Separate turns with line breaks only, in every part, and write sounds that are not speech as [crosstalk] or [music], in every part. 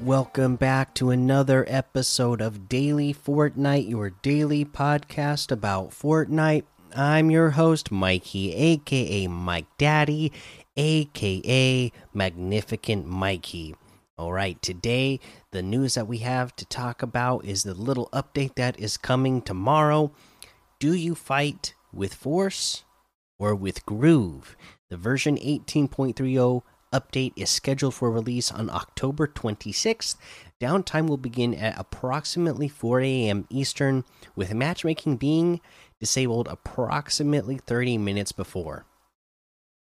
welcome back to another episode of Daily Fortnite, your daily podcast about Fortnite. I'm your host, Mikey, aka Mike Daddy, aka Magnificent Mikey. All right, today the news that we have to talk about is the little update that is coming tomorrow. Do you fight with Force or with Groove? The version 18.30 update is scheduled for release on October 26th. Downtime will begin at approximately 4 a.m. Eastern, with matchmaking being disabled approximately 30 minutes before.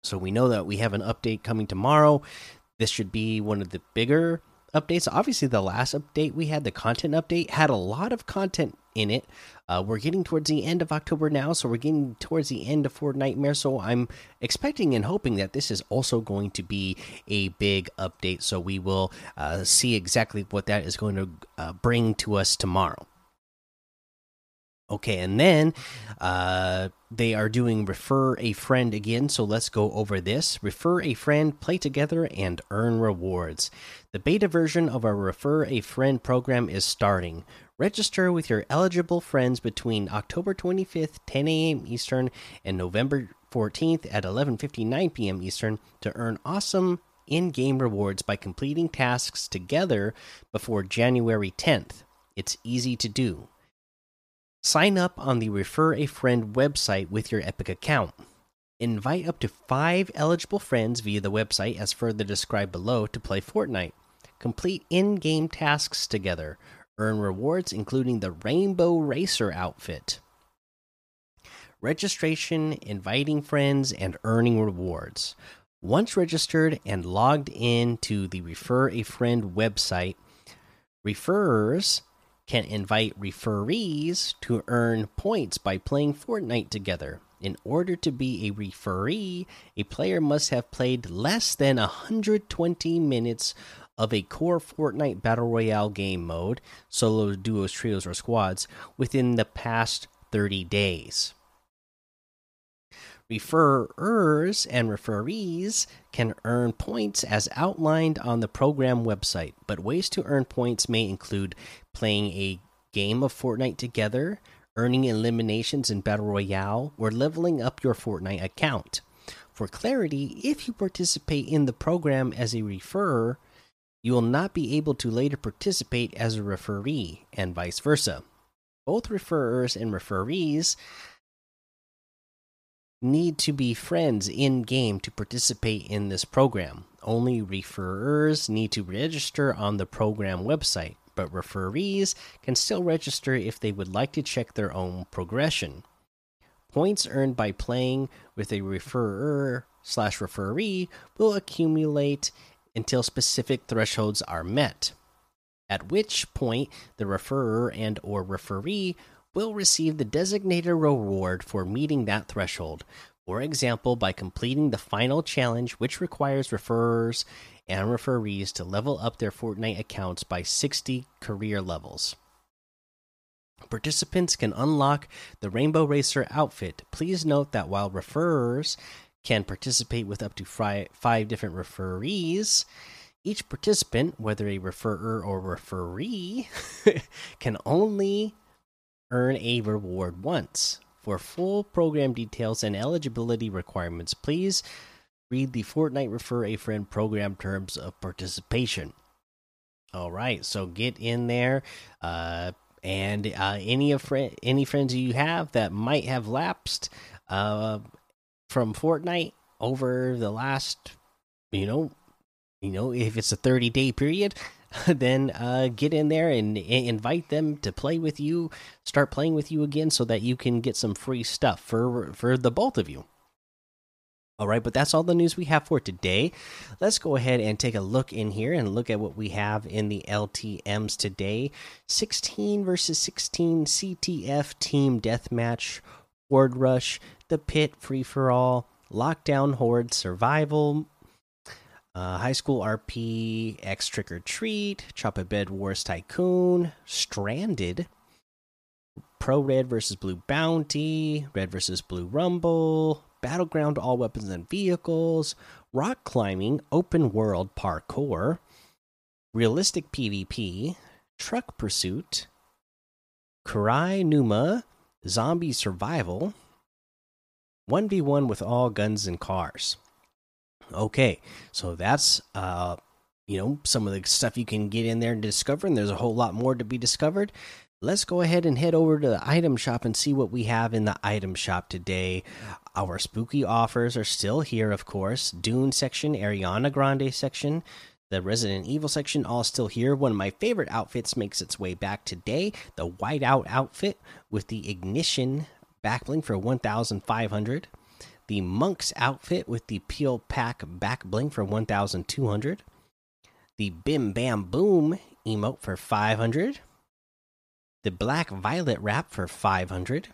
So we know that we have an update coming tomorrow. This should be one of the bigger updates. Obviously, the last update we had, the content update, had a lot of content in it. Uh, we're getting towards the end of October now, so we're getting towards the end of Fortnitemares. So I'm expecting and hoping that this is also going to be a big update. So we will uh, see exactly what that is going to uh, bring to us tomorrow. Okay, and then uh, they are doing refer a friend again. So let's go over this. Refer a friend, play together, and earn rewards. The beta version of our Refer a Friend program is starting. Register with your eligible friends between October 25th, 10 a.m. Eastern, and November 14th at 11:59 p.m. Eastern to earn awesome in-game rewards by completing tasks together before January 10th. It's easy to do. Sign up on the Refer a Friend website with your Epic account. Invite up to five eligible friends via the website, as further described below, to play Fortnite. Complete in game tasks together. Earn rewards, including the Rainbow Racer outfit. Registration, inviting friends, and earning rewards. Once registered and logged in to the Refer a Friend website, referrers can invite referees to earn points by playing Fortnite together. In order to be a referee, a player must have played less than 120 minutes of a core Fortnite Battle Royale game mode, solos, duos, trios, or squads, within the past 30 days. Referrers and referees can earn points as outlined on the program website, but ways to earn points may include playing a game of Fortnite together, earning eliminations in Battle Royale, or leveling up your Fortnite account. For clarity, if you participate in the program as a referrer, you will not be able to later participate as a referee, and vice versa. Both referrers and referees need to be friends in game to participate in this program. Only referrers need to register on the program website, but referees can still register if they would like to check their own progression. Points earned by playing with a referrer slash referee will accumulate until specific thresholds are met. At which point, the referrer and or referee will receive the designated reward for meeting that threshold. For example, by completing the final challenge, which requires referrers and referees to level up their Fortnite accounts by 60 career levels. Participants can unlock the Rainbow Racer outfit. Please note that while referrers can participate with up to five different referees, each participant, whether a referrer or referee, [laughs] can only earn a reward once. For full program details and eligibility requirements, please read the Fortnite Refer a Friend program terms of participation. All right, so get in there, uh, and uh, any of friend any friends you have that might have lapsed uh, from Fortnite over the last, you know, you know, if it's a thirty day period, [laughs] then uh, get in there and invite them to play with you, start playing with you again, so that you can get some free stuff for for the both of you. All right, but that's all the news we have for today. Let's go ahead and take a look in here and look at what we have in the LTMs today. 16 versus 16 CTF Team Deathmatch, Horde Rush, The Pit Free for All, Lockdown Horde Survival, uh, High School RP, X Trick or Treat, Chop a Bed Wars Tycoon, Stranded, Pro Red versus Blue Bounty, Red versus Blue Rumble, Battleground All Weapons and Vehicles, Rock Climbing, Open World Parkour, Realistic PvP, Truck Pursuit, Kurai Numa, Zombie Survival, 1v1 with all guns and cars. Okay, so that's uh you know some of the stuff you can get in there and discover and there's a whole lot more to be discovered. Let's go ahead and head over to the item shop and see what we have in the item shop today. Our spooky offers are still here of course. Dune section ariana grande section the resident evil section all still here. One of my favorite outfits makes its way back today the whiteout outfit with the ignition backbling for 1500 the monk's outfit with the peel pack back bling for 1200 the Bim Bam Boom emote for 500, the Black Violet wrap for 500,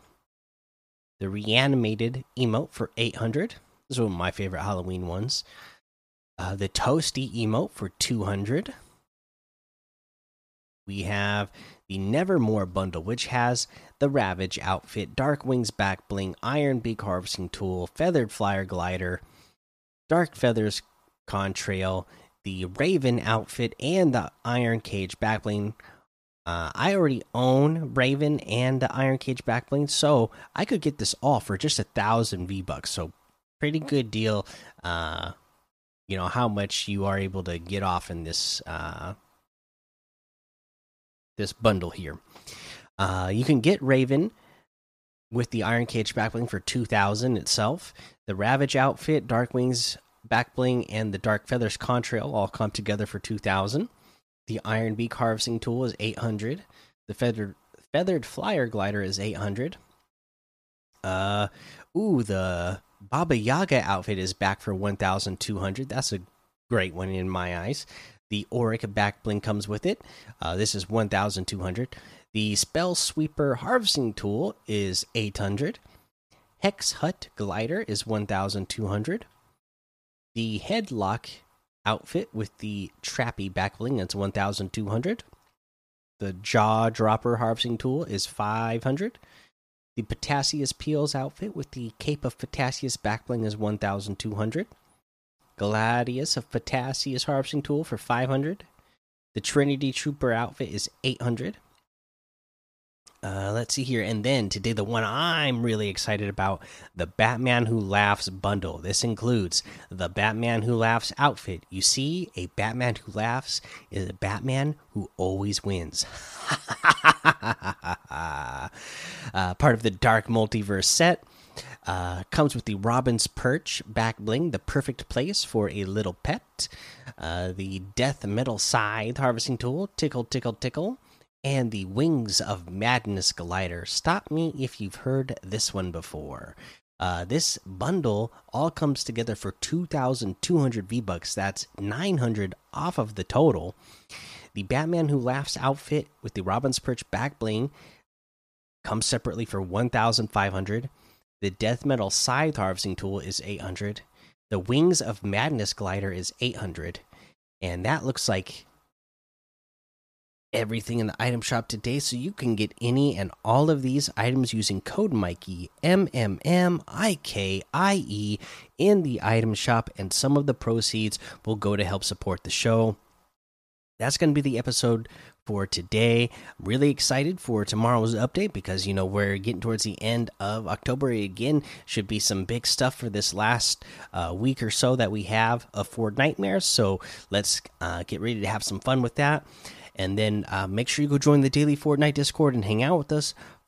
the Reanimated emote for 800. This is one of my favorite Halloween ones. Uh, the Toasty emote for 200. We have the Nevermore bundle, which has the Ravage outfit, Dark Wings back bling, Iron Beak harvesting tool, Feathered Flyer glider, Dark Feathers contrail, the Raven outfit and the Iron Cage backbling. Uh, I already own Raven and the Iron Cage back bling, so I could get this all for just a thousand V bucks. So pretty good deal. Uh, you know how much you are able to get off in this uh, this bundle here. Uh, you can get Raven with the Iron Cage backbling for two thousand itself. The Ravage outfit, Dark Wings back bling and the dark feathers contrail all come together for 2000 the iron beak harvesting tool is 800 the feathered feathered flyer glider is 800 uh ooh the baba yaga outfit is back for 1200 that's a great one in my eyes the auric Backbling comes with it uh, this is 1200 the spell sweeper harvesting tool is 800 hex hut glider is 1200 the headlock outfit with the trappy backbling that's 1200. The jaw dropper harvesting tool is 500. The Potassius Peels outfit with the Cape of Potassius backbling is 1200. Gladius of Potassius harvesting tool for 500. The Trinity Trooper outfit is 800. Uh, let's see here. And then today, the one I'm really excited about the Batman Who Laughs bundle. This includes the Batman Who Laughs outfit. You see, a Batman Who Laughs is a Batman who always wins. [laughs] uh, part of the Dark Multiverse set. Uh, comes with the Robin's Perch back bling, the perfect place for a little pet. Uh, the Death Metal Scythe harvesting tool, tickle, tickle, tickle and the Wings of Madness glider. Stop me if you've heard this one before. Uh, this bundle all comes together for 2,200 V bucks. That's 900 off of the total. The Batman Who Laughs outfit with the Robin's Perch back bling comes separately for 1,500. The Death Metal Scythe harvesting tool is 800. The Wings of Madness glider is 800. And that looks like everything in the item shop today so you can get any and all of these items using code Mikey M M M I K I E in the item shop and some of the proceeds will go to help support the show. That's going to be the episode for today. I'm really excited for tomorrow's update because you know we're getting towards the end of October again. Should be some big stuff for this last uh, week or so that we have of Fortnitemares. So let's uh, get ready to have some fun with that. And then uh, make sure you go join the daily Fortnite Discord and hang out with us.